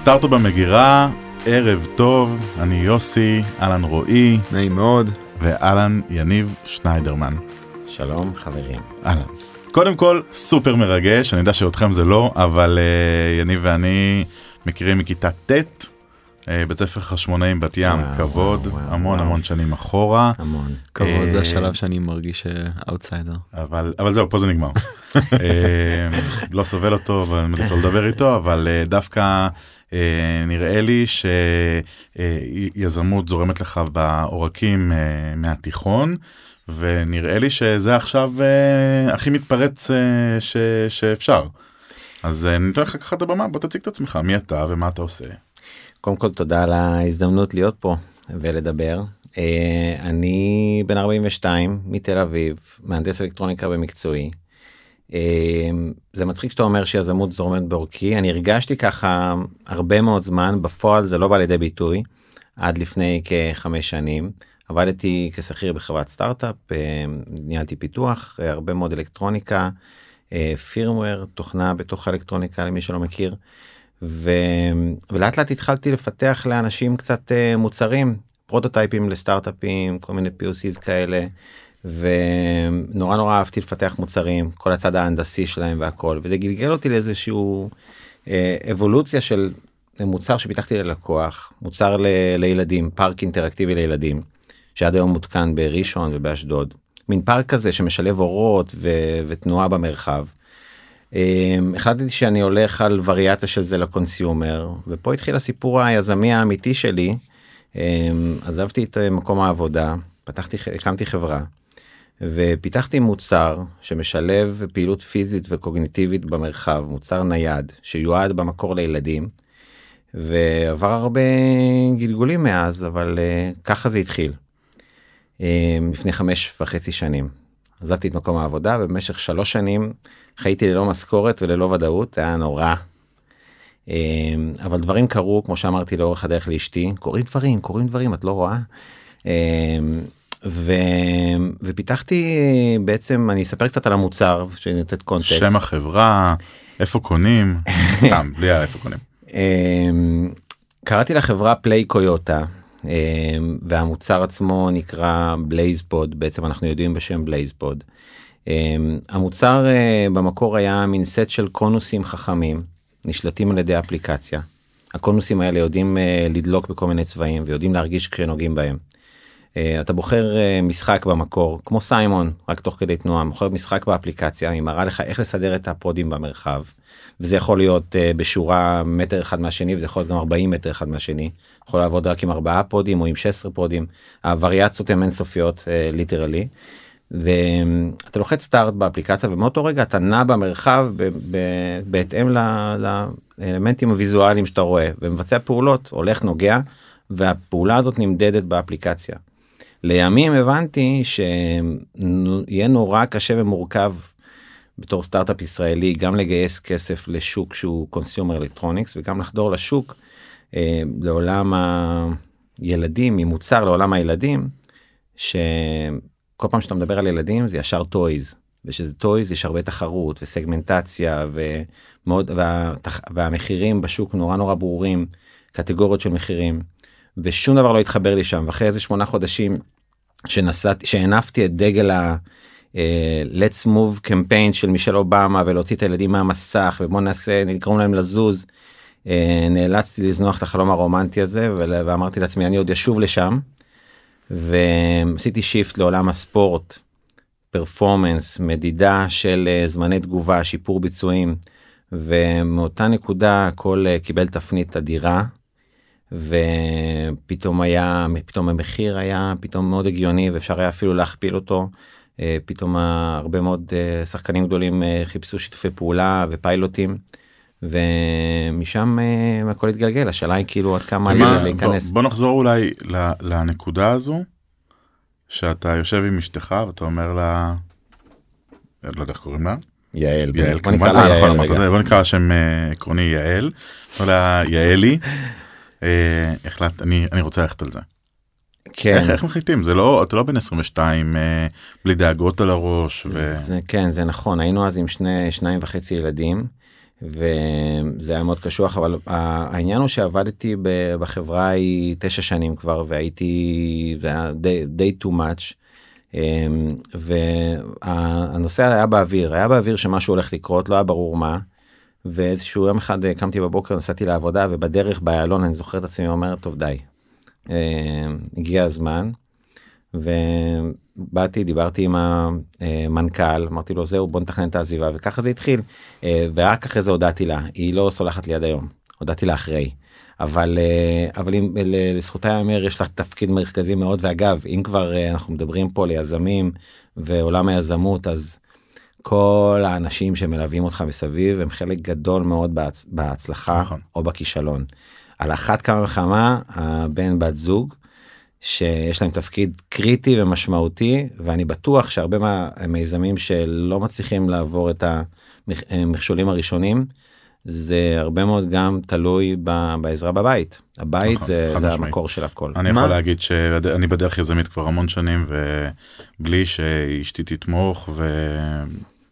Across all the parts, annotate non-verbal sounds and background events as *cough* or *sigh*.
סטארט-אפ במגירה, ערב טוב, אני יוסי, אהלן רועי, נעים מאוד. ואהלן יניב שניידרמן. שלום חברים. אהלן. קודם כל, סופר מרגש, אני יודע שאותכם זה לא, אבל אה, יניב ואני מכירים מכיתה ט', אה, בית ספר חשמונאים בת ים, וואו, כבוד, וואו, וואו, המון וואו. המון שנים אחורה, המון. כבוד אה, זה השלב שאני מרגיש אאוטסיידר. אבל, אבל זהו, פה זה נגמר. uh, *laughs* לא סובל אותו, אבל אני מעדיף לא לדבר איתו, אבל uh, דווקא uh, נראה לי שיזמות זורמת לך בעורקים uh, מהתיכון. ונראה לי שזה עכשיו uh, הכי מתפרץ ש, שאפשר. אז uh, ניתן לך ככה את הבמה, בוא תציג את עצמך, מי אתה ומה אתה עושה. קודם כל תודה על ההזדמנות להיות פה ולדבר. אה, אני בן 42 מתל אביב, מהנדס אלקטרוניקה במקצועי. אה, זה מצחיק שאתה אומר שיזמות זורמת בעורקי, אני הרגשתי ככה הרבה מאוד זמן, בפועל זה לא בא לידי ביטוי, עד לפני כחמש שנים. עבדתי כשכיר בחברת סטארט-אפ, אה, ניהלתי פיתוח, אה, הרבה מאוד אלקטרוניקה, פירמוור, תוכנה בתוך האלקטרוניקה למי שלא מכיר. ו... ולאט לאט התחלתי לפתח לאנשים קצת uh, מוצרים, פרוטוטייפים לסטארט-אפים, כל מיני POCs כאלה, ונורא נורא אהבתי לפתח מוצרים, כל הצד ההנדסי שלהם והכל, וזה גלגל אותי לאיזשהו uh, אבולוציה של מוצר שפיתחתי ללקוח, מוצר ל... לילדים, פארק אינטראקטיבי לילדים, שעד היום מותקן בראשון ובאשדוד. מין פארק כזה שמשלב אורות ו... ותנועה במרחב. Um, החלטתי שאני הולך על וריאציה של זה לקונסיומר ופה התחיל הסיפור היזמי האמיתי שלי. Um, עזבתי את אה, מקום העבודה פתחתי הקמתי חברה ופיתחתי מוצר שמשלב פעילות פיזית וקוגניטיבית במרחב מוצר נייד שיועד במקור לילדים. ועבר הרבה גלגולים מאז אבל uh, ככה זה התחיל. Um, לפני חמש וחצי שנים. עזבתי את מקום העבודה ובמשך שלוש שנים חייתי ללא משכורת וללא ודאות זה היה נורא. אמ, אבל דברים קרו כמו שאמרתי לאורך הדרך לאשתי קורים דברים קורים דברים את לא רואה. ו... ופיתחתי בעצם אני אספר קצת על המוצר שנתת קונטקסט. שם החברה, איפה קונים, *laughs* סתם, בלי איפה קונים. אמ, קראתי לחברה Play Coyotta והמוצר עצמו נקרא BlazePod בעצם אנחנו יודעים בשם BlazePod. המוצר אה, במקור היה מין סט של קונוסים חכמים נשלטים על ידי אפליקציה. הקונוסים האלה יודעים אה, לדלוק בכל מיני צבעים ויודעים להרגיש כשנוגעים בהם. אה, אתה בוחר משחק במקור כמו Simon רק תוך כדי תנועה בוחר משחק באפליקציה היא מראה לך איך לסדר את הפודים במרחב. וזה יכול להיות בשורה מטר אחד מהשני וזה יכול להיות גם 40 מטר אחד מהשני. יכול לעבוד רק עם ארבעה פודים או עם 16 פודים. הווריאציות הן אינסופיות literally. ואתה לוחץ start באפליקציה ומאותו רגע אתה נע במרחב ב- ב- בהתאם לאלמנטים הוויזואליים שאתה רואה ומבצע פעולות הולך נוגע והפעולה הזאת נמדדת באפליקציה. לימים הבנתי שיהיה נורא קשה ומורכב בתור סטארט-אפ ישראלי גם לגייס כסף לשוק שהוא consumer electronics וגם לחדור לשוק אה, לעולם הילדים ממוצר לעולם הילדים. ש... כל פעם שאתה מדבר על ילדים זה ישר toys ושזה toys יש הרבה תחרות וסגמנטציה ומאוד וה, והמחירים בשוק נורא נורא ברורים קטגוריות של מחירים ושום דבר לא התחבר לי שם ואחרי איזה שמונה חודשים שנסעתי שהנפתי את דגל ה... אה, Let's Move קמפיין של מישל אובמה ולהוציא את הילדים מהמסך ובוא נעשה נגרום להם לזוז. Uh, נאלצתי לזנוח את החלום הרומנטי הזה ואמרתי לעצמי אני עוד ישוב לשם ועשיתי שיפט לעולם הספורט, פרפורמנס, מדידה של אה, זמני תגובה, שיפור ביצועים, ומאותה נקודה הכל אה, קיבל תפנית אדירה, ופתאום היה, פתאום המחיר היה פתאום מאוד הגיוני ואפשר היה אפילו להכפיל אותו. אה, פתאום הרבה מאוד שחקנים גדולים חיפשו שיתופי פעולה ופיילוטים. ומשם הכל התגלגל השאלה היא כאילו עד כמה מה- להיכנס. בוא, בוא נחזור אולי לנקודה הזו, שאתה יושב עם אשתך ואתה אומר לה, לא יודע איך קוראים לה, יעל, יעל בוא נקרא כמובן, לה אה, נכון, יעל. בוא נקרא לה שם אה, עקרוני יעל, יעלי, אה, החלטת, אני אני רוצה ללכת על זה. כן, איך איך מחליטים זה לא אתה לא בן 22 אה, בלי דאגות על הראש ו... זה, כן זה נכון היינו אז עם שני שניים וחצי ילדים וזה היה מאוד קשוח אבל העניין הוא שעבדתי בחברה היא תשע שנים כבר והייתי זה היה די, די too much. אמ, והנושא היה באוויר היה באוויר שמשהו הולך לקרות לא היה ברור מה. ואיזשהו יום אחד אה, קמתי בבוקר נסעתי לעבודה ובדרך באיילון אני זוכר את עצמי אומר טוב די. אמ, הגיע הזמן. ובאתי דיברתי עם המנכ"ל אמרתי לו זהו בוא נתכנן את העזיבה וככה זה התחיל אה, ורק אחרי זה הודעתי לה היא לא סולחת לי עד היום הודעתי לה אחרי. אבל אה, אבל אם לזכותה ייאמר יש לך תפקיד מרכזי מאוד ואגב אם כבר אה, אנחנו מדברים פה ליזמים ועולם היזמות אז כל האנשים שמלווים אותך מסביב הם חלק גדול מאוד בהצ... בהצלחה נכון. או בכישלון. על אחת כמה וכמה הבן בת זוג שיש להם תפקיד קריטי ומשמעותי ואני בטוח שהרבה מהמיזמים שלא מצליחים לעבור את המכשולים הראשונים זה הרבה מאוד גם תלוי ב, בעזרה בבית הבית נכון, זה, זה. המקור של הכל. אני מה? יכול להגיד שאני בדרך יזמית כבר המון שנים ובלי שאשתי תתמוך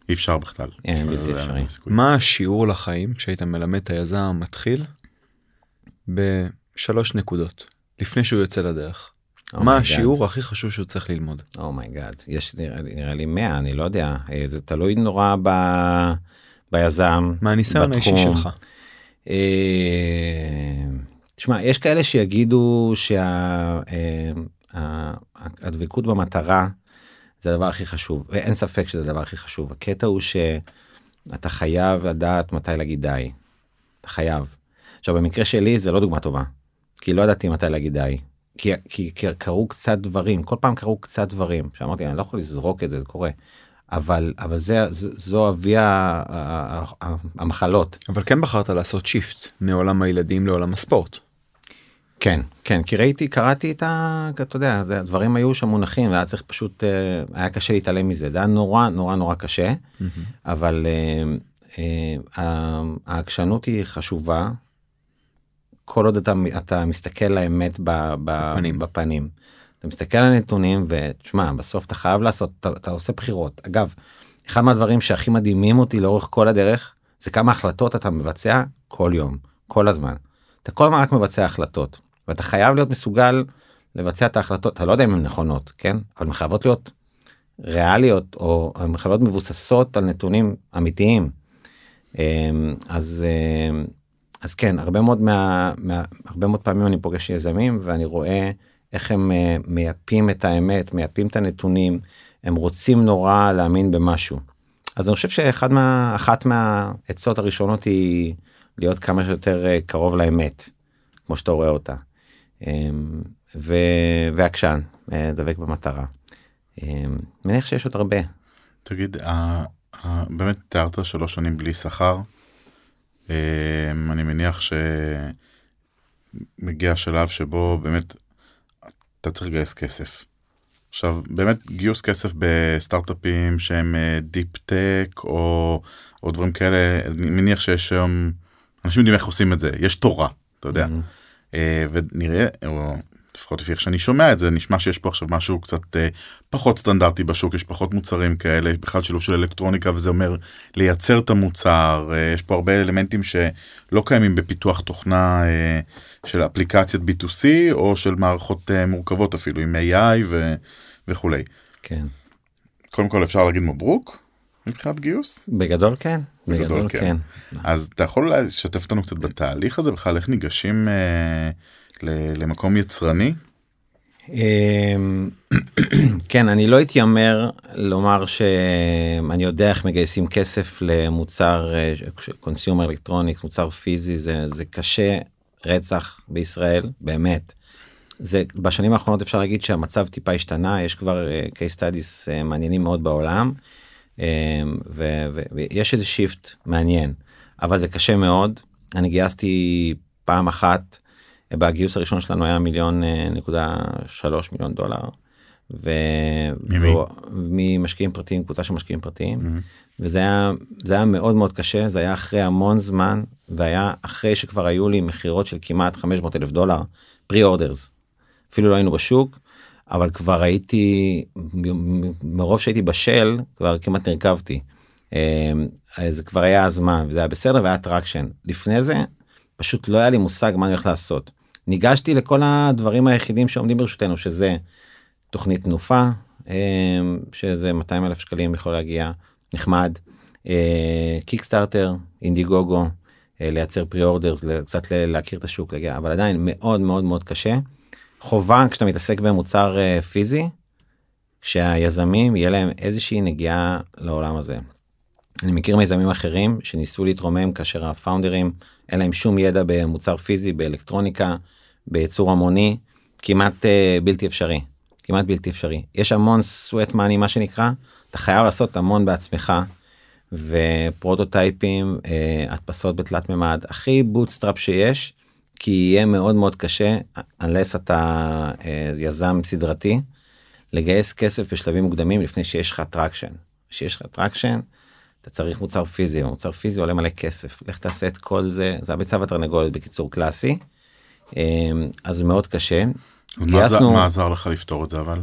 ואי אפשר בכלל. אין, בלתי אין אפשרי. מה השיעור לחיים שהיית מלמד את היזם המתחיל בשלוש נקודות לפני שהוא יוצא לדרך? Oh מה my God. השיעור הכי חשוב שהוא צריך ללמוד? Oh my God יש נראה, לי- נראה לי 100 אני לא יודע אה, זה תלוי נורא ב, ביזם. מהניסיון האישי בתחום. שלך. אה, תשמע יש כאלה שיגידו שהדבקות במטרה זה הדבר הכי חשוב ואין ספק שזה הדבר הכי חשוב הקטע הוא שאתה חייב לדעת מתי להגיד די. אתה חייב. עכשיו במקרה שלי זה לא דוגמה טובה כי לא ידעתי מתי להגיד די. כי, כי, כי קרו קצת דברים כל פעם קרו קצת דברים שאמרתי אני לא יכול לזרוק את זה זה קורה. אבל אבל זה זו אבי המחלות אבל כן בחרת לעשות שיפט מעולם הילדים לעולם הספורט. כן כן כי ראיתי קראתי את ה... אתה יודע זה, הדברים היו שם מונחים והיה צריך פשוט אה, היה קשה להתעלם מזה זה היה נורא נורא נורא קשה אבל אה, אה, העקשנות היא חשובה. כל עוד אתה, אתה מסתכל לאמת ב, ב, בפנים. בפנים. אתה מסתכל על הנתונים ותשמע בסוף אתה חייב לעשות אתה, אתה עושה בחירות אגב אחד מהדברים שהכי מדהימים אותי לאורך כל הדרך זה כמה החלטות אתה מבצע כל יום כל הזמן. אתה כל הזמן רק מבצע החלטות ואתה חייב להיות מסוגל לבצע את ההחלטות אתה לא יודע אם הן נכונות כן אבל הן חייבות להיות ריאליות או הן חייבות מבוססות על נתונים אמיתיים. אמ, אז אמ, אז כן הרבה מאוד מה, מה הרבה מאוד פעמים אני פוגש יזמים ואני רואה איך הם אה, מייפים את האמת מייפים את הנתונים הם רוצים נורא להאמין במשהו. אז אני חושב שאחת מה, מהעצות הראשונות היא להיות כמה שיותר אה, קרוב לאמת כמו שאתה רואה אותה. אמ, ו, ועקשן אה, דבק במטרה. אמ, מניח שיש עוד הרבה. תגיד, באמת תיארת שלוש שנים בלי שכר. אמ, אני מניח שמגיע שלב שבו באמת אתה צריך לגייס כסף. עכשיו באמת גיוס כסף בסטארט-אפים שהם deep tech או, או דברים כאלה אני מניח שיש היום אנשים יודעים איך עושים את זה יש תורה אתה יודע. אה, ונראה, או לפחות לפי איך שאני שומע את זה, נשמע שיש פה עכשיו משהו קצת אה, פחות סטנדרטי בשוק, יש פחות מוצרים כאלה, בכלל שילוב של אלקטרוניקה וזה אומר לייצר את המוצר, אה, יש פה הרבה אלמנטים שלא קיימים בפיתוח תוכנה אה, של אפליקציית B2C או של מערכות אה, מורכבות אפילו עם AI ו- וכולי. כן. קודם כל אפשר להגיד מברוק מבחינת גיוס, בגדול כן. בגדול בגדול כן. כן. אז אתה יכול לשתף אותנו קצת בתהליך הזה בכלל איך ניגשים אה, ל- למקום יצרני אמ, *clears throat* כן אני לא אתיימר לומר שאני יודע איך מגייסים כסף למוצר consumer electronics מוצר פיזי זה זה קשה רצח בישראל באמת. זה בשנים האחרונות אפשר להגיד שהמצב טיפה השתנה יש כבר אה, case studies אה, מעניינים מאוד בעולם ויש איזה shift מעניין אבל זה קשה מאוד אני גייסתי פעם אחת בגיוס הראשון שלנו היה מיליון אה, נקודה שלוש מיליון דולר. ו... ממי? ממשקיעים פרטיים קבוצה של משקיעים פרטיים וזה היה זה היה מאוד מאוד קשה זה היה אחרי המון זמן והיה אחרי שכבר היו לי מכירות של כמעט 500 אלף דולר pre-orders. אפילו לא היינו בשוק אבל כבר הייתי מרוב שהייתי בשל כבר כמעט נרקבתי. זה כבר היה הזמן וזה היה בסדר והיה traction לפני זה פשוט לא היה לי מושג מה אני הולך לעשות. ניגשתי לכל הדברים היחידים שעומדים ברשותנו שזה תוכנית תנופה שזה 200 אלף שקלים יכול להגיע נחמד קיקסטארטר אינדיגוגו לייצר פרי אורדרס קצת להכיר את השוק אבל עדיין מאוד מאוד מאוד קשה. חובה כשאתה מתעסק במוצר פיזי שהיזמים יהיה להם איזושהי נגיעה לעולם הזה. אני מכיר מיזמים אחרים שניסו להתרומם כאשר הפאונדרים אין להם שום ידע במוצר פיזי באלקטרוניקה בייצור המוני כמעט אה, בלתי אפשרי כמעט בלתי אפשרי יש המון sweat money מה שנקרא אתה חייב לעשות המון בעצמך ופרוטוטייפים אה, הדפסות בתלת מימד הכי bootstrap שיש כי יהיה מאוד מאוד קשה unless אתה אה, יזם סדרתי לגייס כסף בשלבים מוקדמים לפני שיש לך traction. שיש לך traction אתה צריך מוצר פיזי מוצר פיזי עולה מלא כסף לך תעשה את כל זה זה הביצה והתרנגולת בקיצור קלאסי. אמ, אז מאוד קשה. גייסנו... מה עזר לך לפתור את זה אבל?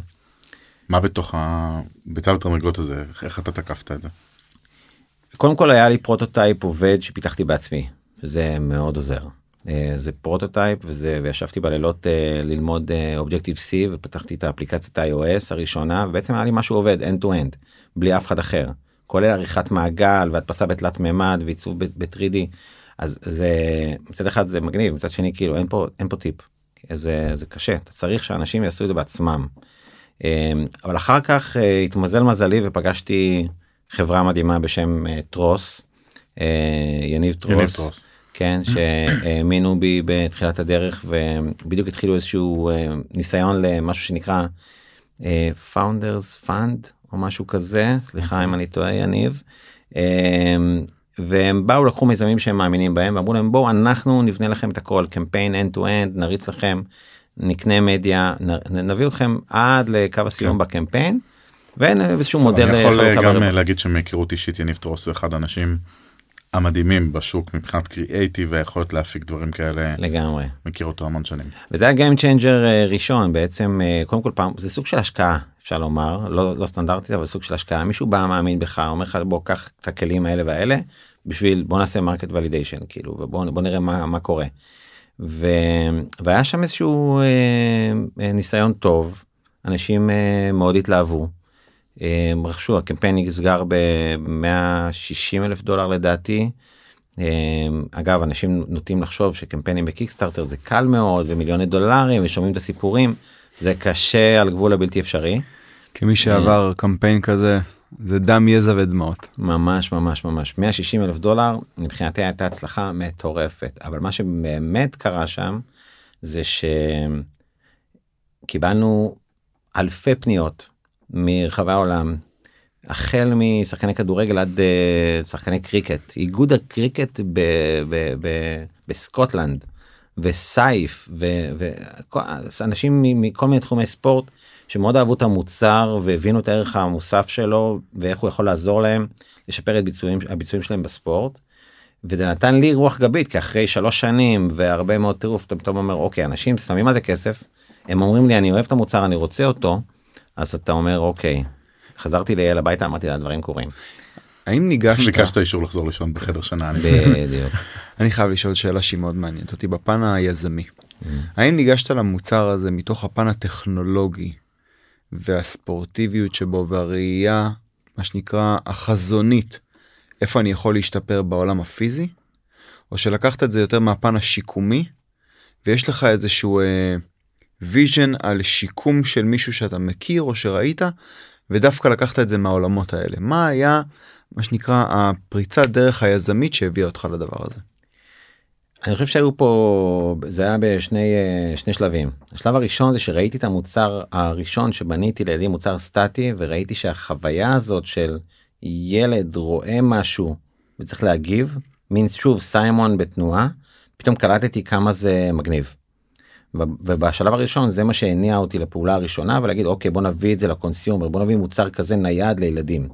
מה בתוך הביצה והתרנגולת הזה איך אתה תקפת את זה? קודם כל היה לי פרוטוטייפ עובד שפיתחתי בעצמי זה מאוד עוזר. אה, זה prototype וזה וישבתי בלילות אה, ללמוד Objective אה, C ופיתחתי את האפליקציית iOS הראשונה ובעצם היה לי משהו עובד end to end בלי אף אחד אחר כולל עריכת מעגל והדפסה בתלת מימד ועיצוב ב-3D אז זה מצד אחד זה מגניב מצד שני כאילו אין פה אין פה טיפ זה זה קשה אתה צריך שאנשים יעשו את זה בעצמם. אבל אחר כך התמזל מזלי ופגשתי חברה מדהימה בשם טרוס. יניב טרוס. יניב טרוס. כן, *coughs* שהאמינו בי בתחילת הדרך ובדיוק התחילו איזשהו אה, ניסיון למשהו שנקרא אה, Founders Fund או משהו כזה, סליחה אם אני טועה יניב. אה, והם באו לקחו מיזמים שהם מאמינים בהם ואמרו להם בואו אנחנו נבנה לכם את הכל קמפיין end to end נריץ לכם נקנה מדיה נביא אתכם עד לקו הסיום כן. בקמפיין. ואין איזשהו מודל. אני יכול גם להגיד שמהיכרות אישית יניב טרוס הוא אחד האנשים המדהימים בשוק מבחינת קריאייטיב והיכולת להפיק דברים כאלה לגמרי מכיר אותו המון שנים. וזה ה game changer אה, ראשון בעצם אה, קודם כל פעם זה סוג של השקעה אפשר לומר לא לא סטנדרטית אבל סוג של השקעה מישהו בא מאמין בך אומר לך בוא קח את הכלים האלה והאלה בשביל בוא נעשה market validation כאילו ובוא בוא נראה מה, מה קורה. ו... והיה שם איזשהו אה, אה ניסיון טוב אנשים אה, מאוד התלהבו. הם רכשו הקמפיין נסגר ב-160 אלף דולר לדעתי. אגב אנשים נוטים לחשוב שקמפיינים בקיקסטארטר זה קל מאוד ומיליוני דולרים ושומעים את הסיפורים זה קשה על גבול הבלתי אפשרי. כמי שעבר קמפיין כזה זה דם יזע ודמעות ממש ממש ממש 160 אלף דולר מבחינתי הייתה הצלחה מטורפת אבל מה שבאמת קרה שם זה שקיבלנו אלפי פניות מרחבי העולם החל משחקני כדורגל עד uh, שחקני קריקט איגוד הקריקט ב, ב, ב, בסקוטלנד וסייף ואנשים מכל מיני תחומי ספורט שמאוד אהבו את המוצר והבינו את הערך המוסף שלו ואיך הוא יכול לעזור להם לשפר את ביצועים הביצועים שלהם בספורט. וזה נתן לי רוח גבית כי אחרי שלוש שנים והרבה מאוד טירוף אתה פתאום אומר אוקיי אנשים שמים על זה כסף הם אומרים לי אני אוהב את המוצר אני רוצה אותו אז אתה אומר אוקיי. חזרתי ליל הביתה אמרתי לה דברים קורים. האם ניגשת? ביקשת אישור לחזור לישון בחדר שנה בדיוק. *laughs* אני חייב לשאול שאלה שהיא מאוד מעניינת אותי בפן היזמי. Mm. האם ניגשת למוצר הזה מתוך הפן הטכנולוגי והספורטיביות שבו והראייה מה שנקרא החזונית איפה אני יכול להשתפר בעולם הפיזי? או שלקחת את זה יותר מהפן השיקומי ויש לך איזשהו אה, vision על שיקום של מישהו שאתה מכיר או שראית ודווקא לקחת את זה מהעולמות האלה מה היה מה שנקרא הפריצת דרך היזמית שהביאה אותך לדבר הזה. אני חושב שהיו פה זה היה בשני אה, שני שלבים השלב הראשון זה שראיתי את המוצר הראשון שבניתי לידי מוצר סטטי וראיתי שהחוויה הזאת של ילד רואה משהו וצריך להגיב מין שוב סיימון בתנועה פתאום קלטתי כמה זה מגניב. ובשלב הראשון זה מה שהניע אותי לפעולה הראשונה ולהגיד אוקיי בוא נביא את זה לקונסיומר בוא נביא מוצר כזה נייד לילדים.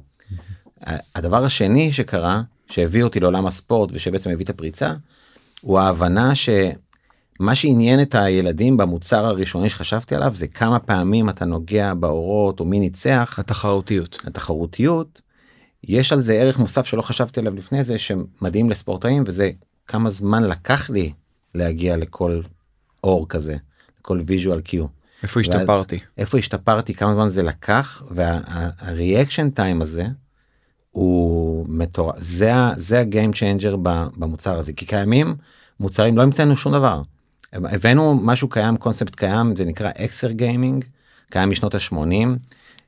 הדבר השני שקרה שהביא אותי לעולם הספורט ושבעצם הביא את הפריצה הוא ההבנה שמה שעניין את הילדים במוצר הראשוני שחשבתי עליו זה כמה פעמים אתה נוגע באורות או מי ניצח. התחרותיות. התחרותיות. יש על זה ערך מוסף שלא חשבתי עליו לפני זה שמדהים לספורטאים וזה כמה זמן לקח לי להגיע לכל אור כזה, לכל visual cue. איפה השתפרתי? איפה השתפרתי, כמה זמן זה לקח, וה reaction time הזה הוא מטורף, זה, זה ה game changer במוצר הזה, כי קיימים מוצרים, לא המצאנו שום דבר. הבאנו משהו קיים, קונספט קיים, זה נקרא exergaming, קיים משנות ה-80.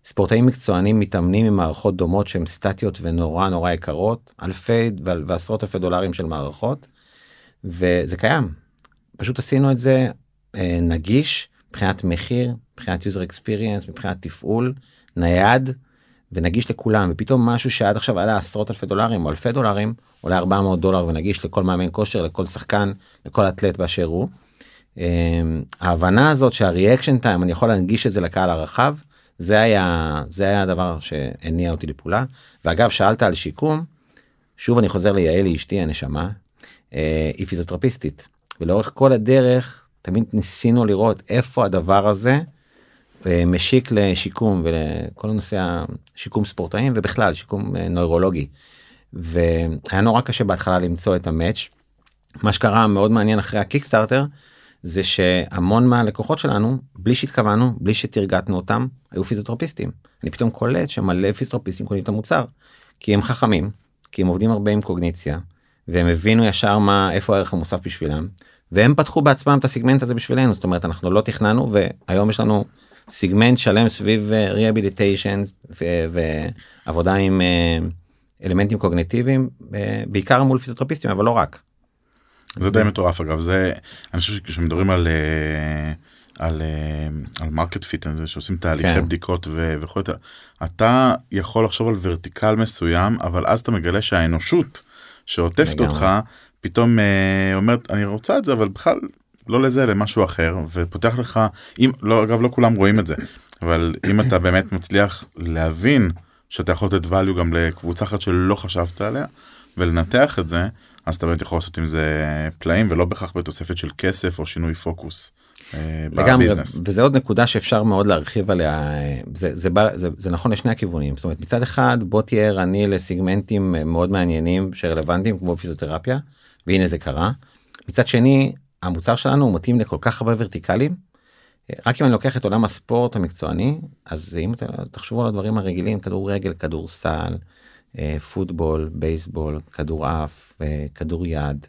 ספורטאים מקצוענים מתאמנים עם מערכות דומות שהן סטטיות ונורא נורא יקרות, אלפי ועשרות אלפי דולרים של מערכות, וזה קיים. פשוט עשינו את זה אה, נגיש מבחינת מחיר, מבחינת user experience, מבחינת תפעול, נייד ונגיש לכולם, ופתאום משהו שעד עכשיו עלה עשרות אלפי דולרים או אלפי דולרים, עולה 400 דולר ונגיש לכל מאמן כושר, לכל שחקן, לכל אתלט באשר הוא. אה, ההבנה הזאת שהריאקשן טיים אני יכול להנגיש את זה לקהל הרחב זה היה זה היה הדבר שהניע אותי לפעולה. ואגב שאלת על שיקום שוב אני חוזר ליעלי אשתי הנשמה אה, היא פיזיותרפיסטית ולאורך כל הדרך תמיד ניסינו לראות איפה הדבר הזה אה, משיק לשיקום ולכל הנושא השיקום ספורטאים ובכלל שיקום נוירולוגי. והיה נורא קשה בהתחלה למצוא את המאץ'. מה שקרה מאוד מעניין אחרי הקיקסטארטר זה שהמון מהלקוחות שלנו בלי שהתכוונו בלי שתרגטנו אותם היו פיזיותרפיסטים אני פתאום קולט שמלא פיזיותרפיסטים קונים את המוצר כי הם חכמים כי הם עובדים הרבה עם קוגניציה והם הבינו ישר מה איפה הערך המוסף בשבילם והם פתחו בעצמם את הסיגמנט הזה בשבילנו זאת אומרת אנחנו לא תכננו והיום יש לנו סיגמנט שלם סביב rehabilitation ועבודה עם אה, אלמנטים קוגניטיביים אה, בעיקר מול פיזיותרפיסטים אבל לא רק. זה די מטורף אגב זה אני חושב שכשמדברים על אה, על על market fit שעושים תהליכי כן. בדיקות וכו' אתה יכול לחשוב על vertical מסוים אבל אז אתה מגלה שהאנושות שעוטפת אותך פתאום אה, אומרת אני רוצה את זה אבל בכלל לא לזה למשהו אחר. ופותח לך אם לא אגב לא כולם רואים את זה אבל אם אתה באמת מצליח להבין שאתה יכול לתת value גם לקבוצה אחת שלא חשבת עליה ולנתח את זה אז אתה באמת יכול לעשות עם זה פלאים ולא בהכרח בתוספת של כסף או שינוי פוקוס. אה, לגמרי וזה עוד נקודה שאפשר מאוד להרחיב עליה זה זה בא זה, זה נכון לשני הכיוונים זאת אומרת מצד אחד בוא תהיה ערני לסיגמנטים מאוד מעניינים שרלוונטיים כמו פיזיותרפיה והנה זה קרה. מצד שני המוצר שלנו הוא מתאים לכל כך הרבה ורטיקלים. רק אם אני לוקח את עולם הספורט המקצועני אז אם אתם תחשבו על הדברים הרגילים כדורגל כדורסל אה, פוטבול, בייסבול, כדורעף, אה, כדור יד,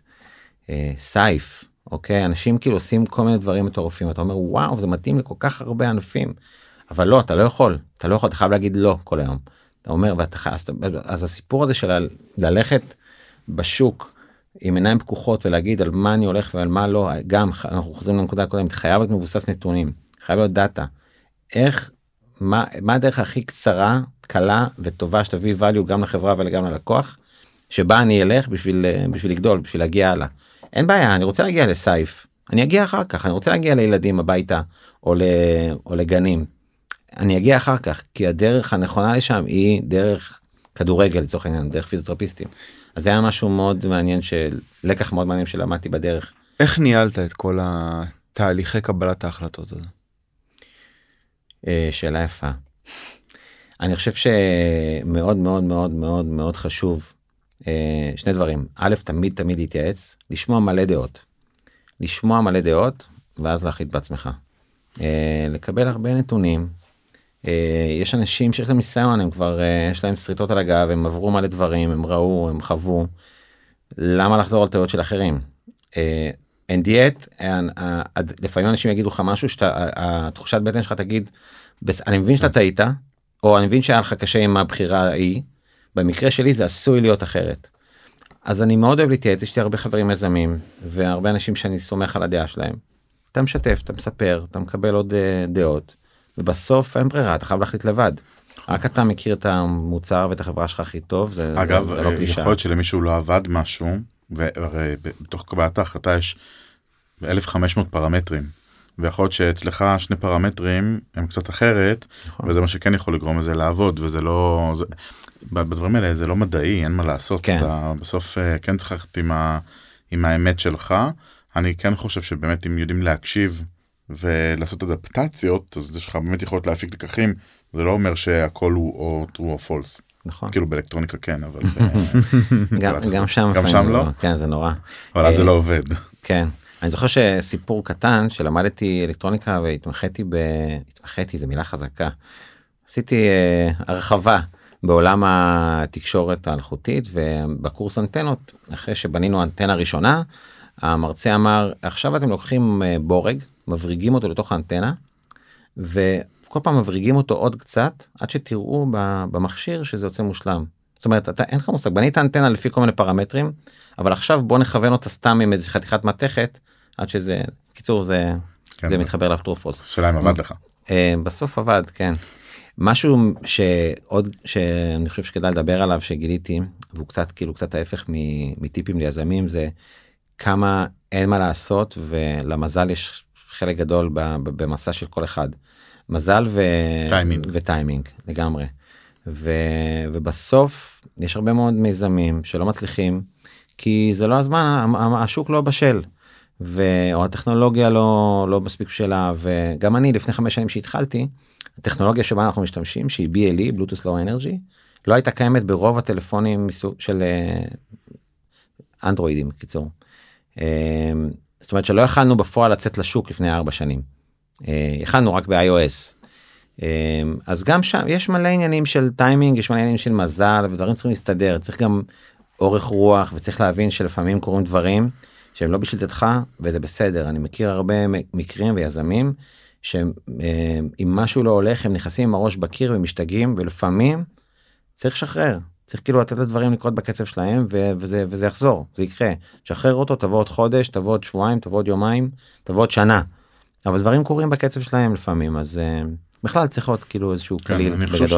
אה, סייף, אוקיי? אנשים כאילו עושים כל מיני דברים מטורפים, אתה אומר וואו זה מתאים לכל כך הרבה ענפים, אבל לא, אתה לא יכול, אתה לא יכול, אתה חייב להגיד לא כל היום. אתה אומר, ואתה, אז, אז הסיפור הזה של ללכת בשוק עם עיניים פקוחות ולהגיד על מה אני הולך ועל מה לא, גם אנחנו חוזרים לנקודה הקודמת, חייב להיות מבוסס נתונים, חייב להיות דאטה. איך, מה, מה הדרך הכי קצרה קלה וטובה שתביא value גם לחברה וגם ללקוח שבה אני אלך בשביל בשביל לגדול בשביל להגיע הלאה. אין בעיה אני רוצה להגיע לסייף אני אגיע אחר כך אני רוצה להגיע לילדים הביתה או, ל, או לגנים. אני אגיע אחר כך כי הדרך הנכונה לשם היא דרך כדורגל לצורך העניין דרך פיזיותרפיסטים. אז זה היה משהו מאוד מעניין של לקח מאוד מעניין שלמדתי בדרך. איך ניהלת את כל התהליכי קבלת ההחלטות הזה? אה, שאלה יפה. אני חושב שמאוד מאוד מאוד מאוד מאוד חשוב אה, שני דברים א' תמיד תמיד להתייעץ לשמוע מלא דעות. לשמוע מלא דעות ואז להחליט בעצמך. אה, לקבל הרבה נתונים. יש אנשים שיש להם ניסיון הם כבר יש להם שריטות על הגב הם עברו מלא דברים הם ראו הם חוו. למה לחזור על טעויות של אחרים. אין דיאט לפעמים אנשים יגידו לך משהו שאתה התחושת בטן שלך תגיד אני מבין שאתה טעית או אני מבין שהיה לך קשה עם הבחירה ההיא, במקרה שלי זה עשוי להיות אחרת. אז אני מאוד אוהב להתייעץ, יש לי הרבה חברים יזמים והרבה אנשים שאני סומך על הדעה שלהם. אתה משתף, אתה מספר, אתה מקבל עוד uh, דעות, ובסוף אין ברירה, אתה חייב להחליט לבד. רק אתה מכיר את המוצר ואת החברה שלך הכי טוב, זה, אגב, זה לא פגישה. יכול להיות שלמישהו לא עבד משהו, והרי בתוך קבלת ההחלטה יש 1500 פרמטרים. ויכול להיות שאצלך שני פרמטרים הם קצת אחרת נכון. וזה מה שכן יכול לגרום לזה לעבוד וזה לא זה, בדברים האלה זה לא מדעי אין מה לעשות כן. אתה בסוף אה, כן צריך ללכת עם, עם האמת שלך אני כן חושב שבאמת אם יודעים להקשיב ולעשות אדפטציות אז יש לך באמת יכולת להפיק לקחים זה לא אומר שהכל הוא או true או false נכון. כאילו באלקטרוניקה כן, אבל... *laughs* גם, גם שם גם שם לא? כן זה נורא. אבל אז זה אה, לא עובד. כן. אני זוכר שסיפור קטן שלמדתי אלקטרוניקה והתמחיתי ב... התמחיתי זה מילה חזקה. עשיתי אה, הרחבה בעולם התקשורת האלחוטית ובקורס אנטנות אחרי שבנינו אנטנה ראשונה המרצה אמר עכשיו אתם לוקחים אה, בורג מבריגים אותו לתוך האנטנה וכל פעם מבריגים אותו עוד קצת עד שתראו במכשיר שזה יוצא מושלם. זאת אומרת אתה אין לך מושג בנית אנטנה לפי כל מיני פרמטרים אבל עכשיו בוא נכוון אותה סתם עם איזה חתיכת מתכת עד שזה קיצור זה כן. זה מתחבר לפטרופוס. השאלה אם עבד לך. אה, בסוף עבד כן. משהו שעוד שאני חושב שכדאי לדבר עליו שגיליתי והוא קצת כאילו קצת ההפך מטיפים ליזמים זה כמה אין מה לעשות ולמזל יש חלק גדול במסע של כל אחד. מזל ו... טיימינג. וטיימינג לגמרי. ו... ובסוף יש הרבה מאוד מיזמים שלא מצליחים כי זה לא הזמן השוק לא בשל. ו... או הטכנולוגיה לא לא מספיק בשלה וגם אני לפני חמש שנים שהתחלתי הטכנולוגיה שבה אנחנו משתמשים שהיא BLE בלוטוס לואו אנרגי לא הייתה קיימת ברוב הטלפונים של אה, אנדרואידים קיצור. אה, זאת אומרת שלא יכלנו בפועל לצאת לשוק לפני ארבע שנים. אה, יכלנו רק ב-iOS. אה, אז גם שם יש מלא עניינים של טיימינג יש מלא עניינים של מזל ודברים צריכים להסתדר צריך גם אורך רוח וצריך להבין שלפעמים קורים דברים שהם לא בשליטתך וזה בסדר אני מכיר הרבה מקרים ויזמים שאם משהו לא הולך הם נכנסים עם הראש בקיר ומשתגעים ולפעמים צריך לשחרר צריך כאילו לתת לדברים לקרות בקצב שלהם וזה וזה יחזור זה יקרה שחרר אותו תבוא עוד חודש תבוא עוד שבועיים תבוא עוד יומיים תבוא עוד שנה. אבל דברים קורים בקצב שלהם לפעמים אז אה, בכלל צריך להיות כאילו איזשהו כן, קליל אני חושב ש...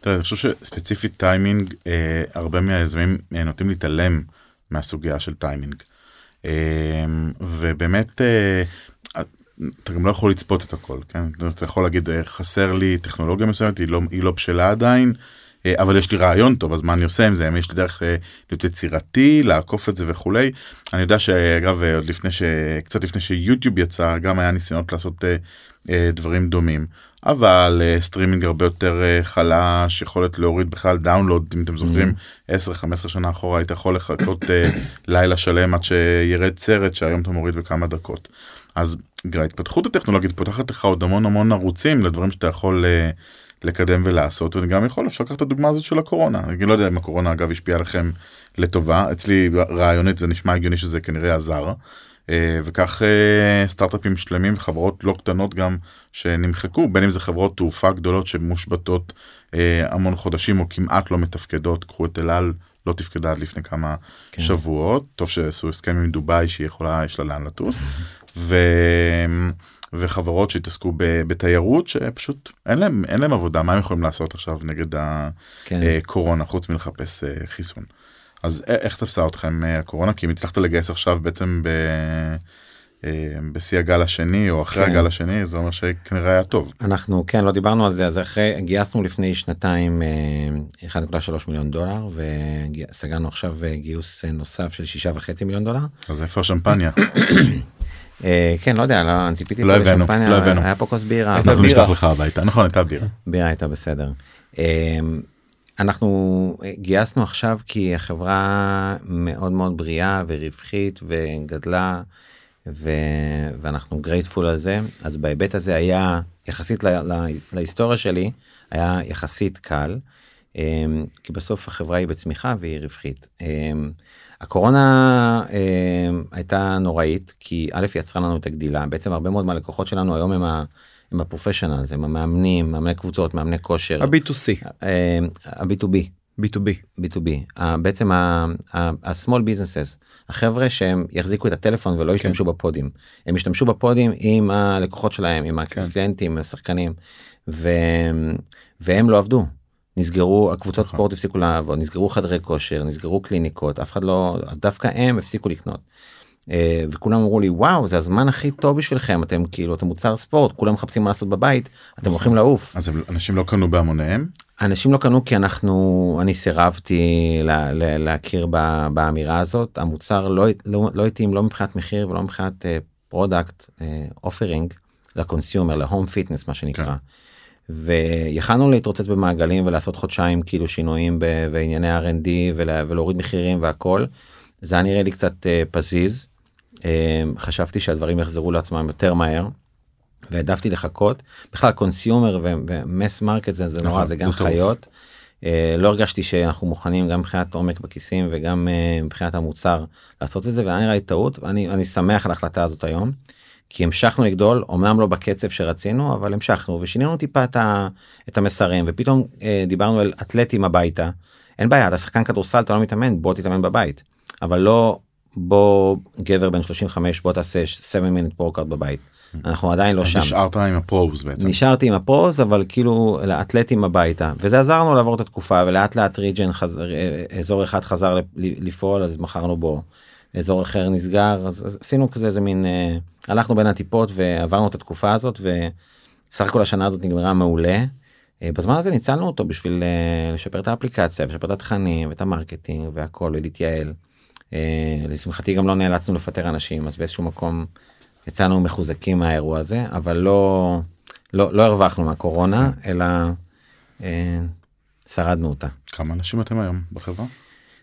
תראה, אני חושב שספציפית טיימינג, אה, הרבה מהיזמים אה, נוטים להתעלם מהסוגיה של טיימינג. אה, ובאמת, אה, אתה גם לא יכול לצפות את הכל, כן? אתה יכול להגיד, חסר לי טכנולוגיה מסוימת, היא לא, היא לא בשלה עדיין, אבל יש לי רעיון טוב, אז מה אני עושה עם זה? האם יש לי דרך אה, להיות יצירתי, לעקוף את זה וכולי. אני יודע שאגב, אה, עוד לפני ש... קצת לפני שיוטיוב יצא, גם היה ניסיונות לעשות אה, אה, דברים דומים. אבל אה, סטרימינג הרבה יותר אה, חלש, יכולת להוריד בכלל download, אם אתם זוכרים, 10-15 שנה אחורה היית יכול לחכות אה, לילה שלם עד שירד סרט שהיום אתה מוריד בכמה דקות. אז ההתפתחות הטכנולוגית פותחת לך עוד המון המון ערוצים לדברים שאתה יכול אה, לקדם ולעשות ואני גם יכול אפשר לקחת את הדוגמה הזאת של הקורונה אני לא יודע אם הקורונה אגב השפיעה עליכם לטובה אצלי רעיונית זה נשמע הגיוני שזה כנראה עזר. אה, וכך אה, סטארט-אפים שלמים וחברות לא קטנות גם שנמחקו בין אם זה חברות תעופה גדולות שמושבתות אה, המון חודשים או כמעט לא מתפקדות קחו את אלעל לא תפקדה עד לפני כמה כן. שבועות טוב שעשו הסכם עם דובאי שהיא יכולה יש לה לאן לטוס ו... וחברות שהתעסקו ב- בתיירות שפשוט אין להם אין להם עבודה מה הם יכולים לעשות עכשיו נגד כן. הקורונה חוץ מלחפש אה, חיסון. אז איך תפסה אתכם אה, הקורונה כי אם הצלחת לגייס עכשיו בעצם ב... אה, בשיא הגל השני או אחרי כן. הגל השני זה אומר שכנראה היה טוב. אנחנו כן לא דיברנו על זה אז אחרי גייסנו לפני שנתיים אה, 1.3 מיליון דולר וסגרנו עכשיו אה, גיוס אה, נוסף של שישה וחצי מיליון דולר. אז איפה השמפניה? *coughs* אה, כן לא יודע לא אני ציפיתי לא הבאנו, לא הבאנו. היה פה כוס בירה הייתה אנחנו בירה. נשלח לך הביתה נכון הייתה בירה. בירה הייתה בסדר. אה, אנחנו אה, גייסנו עכשיו כי החברה מאוד מאוד בריאה ורווחית וגדלה ו... ואנחנו גרייטפול על זה. אז בהיבט הזה היה יחסית לה... לה... להיסטוריה שלי היה יחסית קל אה, כי בסוף החברה היא בצמיחה והיא רווחית. אה, הקורונה אה, הייתה נוראית כי א' יצרה לנו את הגדילה. בעצם הרבה מאוד מהלקוחות שלנו היום הם ה... הם ה professionals הם המאמנים מאמני קבוצות מאמני כושר. ה-B2C, אה, ה-B2B B2B. B2B ה- בעצם ה-small businesses החבר'ה שהם יחזיקו את הטלפון ולא ישתמשו בפודים הם ישתמשו בפודים עם הלקוחות שלהם עם כן. הקליינטים השחקנים ו... והם לא עבדו. נסגרו הקבוצות נכון. ספורט הפסיקו לעבוד נסגרו חדרי כושר נסגרו קליניקות אף אחד לא אז דווקא הם הפסיקו לקנות. אה, וכולם אמרו לי וואו זה הזמן הכי טוב בשבילכם אתם כאילו אתם מוצר ספורט כולם מחפשים מה לעשות בבית אתם הולכים לעוף. אז אנשים לא קנו בהמוניהם אנשים לא קנו כי אנחנו אני סירבתי לה, לה, להכיר ב, באמירה הזאת המוצר לא, לא, לא התאים לא מבחינת מחיר ולא מבחינת product offering ל consumer ל home fitness מה שנקרא. ויכלנו להתרוצץ במעגלים ולעשות חודשיים כאילו שינויים ב- בענייני R&D ולה- ולהוריד מחירים והכל. זה היה נראה לי קצת אה, פזיז. אה, חשבתי שהדברים יחזרו לעצמם יותר מהר. והעדפתי לחכות בכלל consumer ו mass market זה, זה נורא נכון, זה גן זה טירוף. חיות. אה, לא הרגשתי שאנחנו מוכנים גם מבחינת עומק בכיסים וגם אה, מבחינת המוצר לעשות את זה נראה לי טעות ואני אני שמח על ההחלטה הזאת היום. כי המשכנו לגדול אמנם לא בקצב שרצינו אבל המשכנו ושינינו טיפה את, ה, את המסרים ופתאום אה, דיברנו על אתלטים הביתה. אין בעיה אתה שחקן כדורסל אתה לא מתאמן בוא תתאמן בבית אבל לא בוא גבר בן 35 בוא תעשה 7 minute workout בבית. אנחנו עדיין לא שם. נשארת עם הפרוז בעצם. נשארתי עם הפרוז אבל כאילו לאתלטים הביתה וזה עזר לנו לעבור את התקופה ולאט לאט ריג'ן חזר אה, אזור אחד חזר לפ- לפעול אז מכרנו בו אזור אחר נסגר אז, אז עשינו כזה איזה מין אה, הלכנו בין הטיפות ועברנו את התקופה הזאת וסך הכל השנה הזאת נגמרה מעולה. אה, בזמן הזה ניצלנו אותו בשביל אה, לשפר את האפליקציה לשפר את התכנים ואת ה marketing והכל ולהתייעל. אה, לשמחתי גם לא נאלצנו לפטר אנשים אז באיזשהו מקום יצאנו מחוזקים מהאירוע הזה אבל לא לא לא הרווחנו מהקורונה אלא אה, שרדנו אותה. כמה אנשים אתם היום בחברה?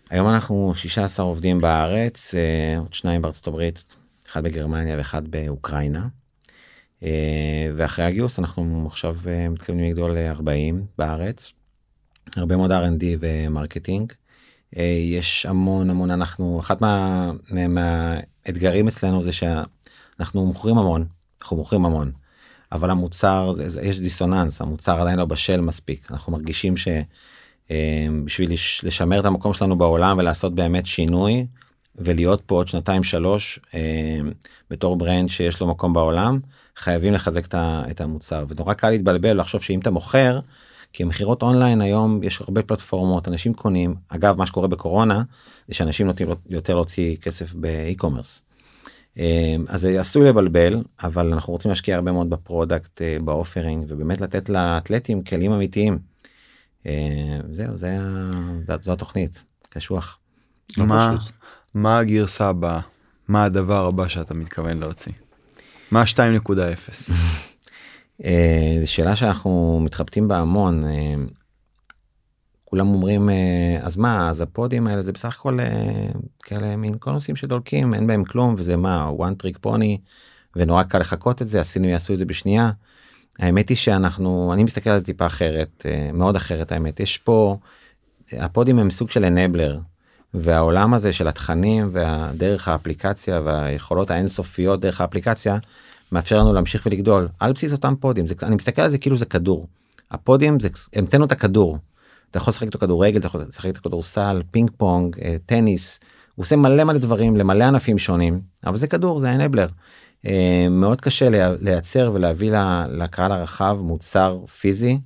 היום אנחנו 16 עובדים בארץ אה, עוד שניים בארצות הברית אחד בגרמניה ואחד באוקראינה. אה, ואחרי הגיוס אנחנו עכשיו אה, מתכוונים לגדול ל-40 בארץ. הרבה מאוד R&D ו marketing. אה, יש המון המון אנחנו אחד מה, מהאתגרים אצלנו זה שאנחנו מוכרים המון אנחנו מוכרים המון. אבל המוצר יש דיסוננס המוצר עדיין לא בשל מספיק אנחנו מרגישים ש... אה, לשמר את המקום שלנו בעולם ולעשות באמת שינוי ולהיות פה עוד שנתיים שלוש אה, בתור brand שיש לו מקום בעולם חייבים לחזק את המוצר ונורא קל להתבלבל לחשוב שאם אתה מוכר כי מכירות אונליין היום יש הרבה פלטפורמות אנשים קונים אגב מה שקורה בקורונה זה שאנשים נוטים יותר להוציא כסף ב e-commerce. אה, אז זה עשוי לבלבל אבל אנחנו רוצים להשקיע הרבה מאוד ב product אה, ב offering ובאמת לתת לאתלטים כלים אמיתיים. אה, זהו זה זו- זו התוכנית קשוח. לא מה. מה הגרסה הבאה? מה הדבר הבא שאתה מתכוון להוציא? מה 2.0? *laughs* אה, זו שאלה שאנחנו מתחבטים בה המון. כולם אומרים אה, אז מה אז הפודים האלה זה בסך הכל אה, כאלה מין כל נושאים שדולקים אין בהם כלום וזה מה one trick pony ונורא קל לחכות את זה עשינו יעשו את זה בשנייה. האמת היא שאנחנו אני מסתכל על זה טיפה אחרת אה, מאוד אחרת האמת. יש פה הפודים הם סוג של enabler והעולם הזה של התכנים והדרך האפליקציה והיכולות האינסופיות דרך האפליקציה מאפשר לנו להמשיך ולגדול. על בסיס אותם פודים זה, אני מסתכל על זה כאילו זה כדור. הפודים זה המצאנו את הכדור אתה יכול לשחק איתו כדורגל אתה יכול לשחק איתו כדורסל פינג פונג אה, טניס. הוא עושה מלא מלא דברים למלא ענפים שונים אבל זה כדור זה ה enabler. אה, מאוד קשה לייצר ולהביא לקהל הרחב מוצר פיזי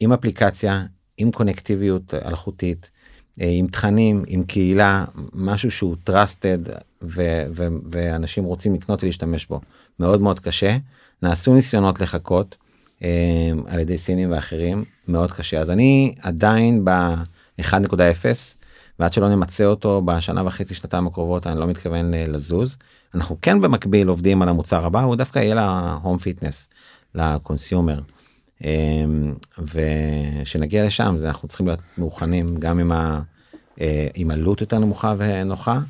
עם אפליקציה עם קונקטיביות אלחוטית אה, עם תכנים עם קהילה משהו שהוא trusted ו- ו- ואנשים רוצים לקנות ולהשתמש בו. מאוד מאוד קשה. נעשו ניסיונות לחכות על ידי סינים ואחרים מאוד קשה. אז אני עדיין ב-1.0 ועד שלא נמצה אותו בשנה וחצי שנתיים הקרובות אני לא מתכוון אה, לזוז. אנחנו כן במקביל עובדים על המוצר הבא הוא דווקא יהיה ל home fitness ל consumer. אמ, וכשנגיע לשם זה אנחנו צריכים להיות מוכנים גם עם, ה, אה, עם עלות יותר נמוכה ונוחה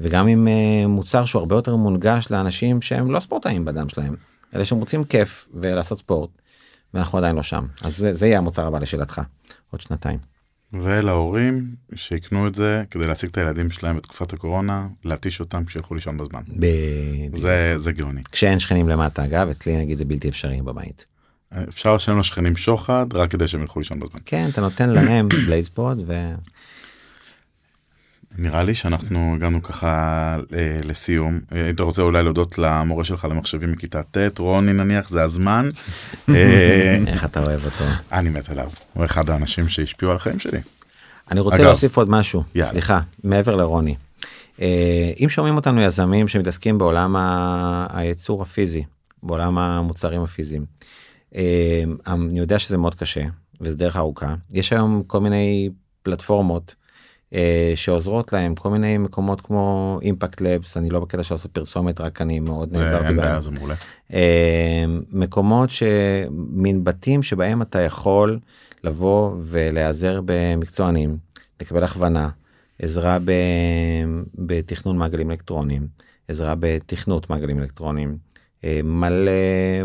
וגם עם אה, מוצר שהוא הרבה יותר מונגש לאנשים שהם לא ספורטאים בדם שלהם. אלה שהם רוצים כיף ולעשות ספורט ואנחנו עדיין לא שם אז זה, זה יהיה המוצר הבא לשאלתך עוד שנתיים. ולהורים שיקנו את זה כדי להשיג את הילדים שלהם בתקופת הקורונה להתיש אותם שילכו לישון בזמן. בדיוק. זה זה גאוני. כשאין שכנים למטה אגב אצלי נגיד זה בלתי אפשרי בבית. אפשר לשלם לשכנים שוחד רק כדי שהם ילכו לישון בזמן. כן אתה נותן להם *coughs* בלייזפוד ו... נראה לי שאנחנו הגענו ככה אה, לסיום אה, היית רוצה אולי להודות למורה שלך למחשבים מכיתה ט' רוני נניח זה הזמן. *laughs* אה, איך אתה אוהב אותו. אני מת עליו הוא אחד האנשים שהשפיעו על החיים שלי. אני רוצה אגב. להוסיף עוד משהו יאללה. סליחה מעבר לרוני. אה, אם שומעים אותנו יזמים שמתעסקים בעולם ה- הייצור הפיזי בעולם המוצרים הפיזיים. אה, אני יודע שזה מאוד קשה וזה דרך ארוכה יש היום כל מיני פלטפורמות אה, שעוזרות להם כל מיני מקומות כמו אימפקט לבס אני לא בקטע לעשות פרסומת רק אני מאוד נעזרתי בהם. זה מעולה. אה, מקומות שמין בתים שבהם אתה יכול לבוא ולהיעזר במקצוענים, לקבל הכוונה, עזרה ב, בתכנון מעגלים אלקטרוניים, עזרה בתכנות מעגלים אלקטרוניים, אה, מלא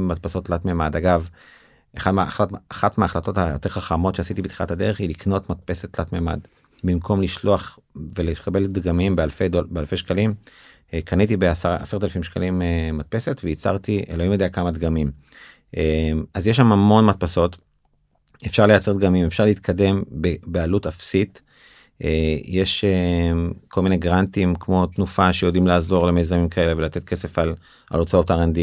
מדפסות תלת מימד. אגב, אחת, מה, אחת, אחת מההחלטות היותר חכמות שעשיתי בתחילת הדרך היא לקנות מדפסת תלת מימד. במקום לשלוח ולקבל דגמים באלפי, דול, באלפי שקלים, אה, קניתי בעשרת אלפים שקלים אה, מדפסת וייצרתי אלוהים יודע כמה דגמים. אה, אז יש שם המון מדפסות, אפשר לייצר דגמים, אפשר להתקדם בעלות אפסית. יש כל מיני גרנטים כמו תנופה שיודעים לעזור למיזמים כאלה ולתת כסף על, על הוצאות R&D.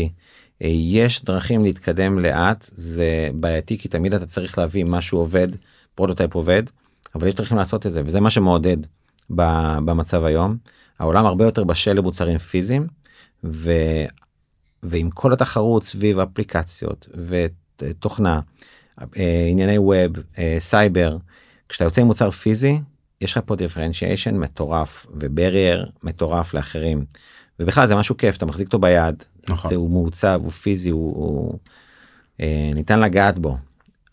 יש דרכים להתקדם לאט, זה בעייתי כי תמיד אתה צריך להביא משהו עובד, prototype עובד, אבל יש דרכים לעשות את זה וזה מה שמעודד במצב היום. העולם הרבה יותר בשל למוצרים פיזיים ו... ועם כל התחרות סביב אפליקציות ותוכנה, אה, ענייני web, אה, סייבר, כשאתה יוצא עם מוצר פיזי, יש לך פה differentiation מטורף ו barrier מטורף לאחרים. ובכלל זה משהו כיף, אתה מחזיק אותו ביד, נכון. זה הוא מעוצב, הוא פיזי, הוא, הוא אה, ניתן לגעת בו,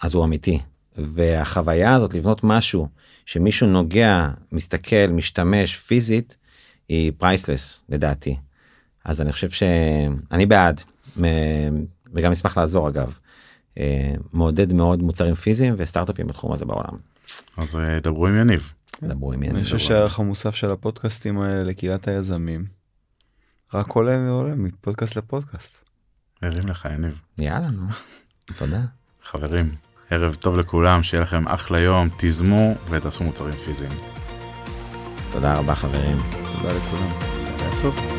אז הוא אמיתי. והחוויה הזאת לבנות משהו שמישהו נוגע, מסתכל, משתמש פיזית, היא priceless לדעתי. אז אני חושב שאני בעד, וגם אשמח לעזור אגב. אה, מעודד מאוד מוצרים פיזיים וסטארט-אפים בתחום הזה בעולם. אז אה, דברו עם יניב. דברו עם אני יניב. חושב שהערך המוסף של הפודקאסטים האלה לקהילת היזמים רק עולה ועולה מפודקאסט לפודקאסט. הרים לך יניב. יאללה נו. תודה. חברים, ערב טוב לכולם, שיהיה לכם אחלה יום, תיזמו ותעשו מוצרים פיזיים. תודה רבה חברים. תודה לכולם. טוב.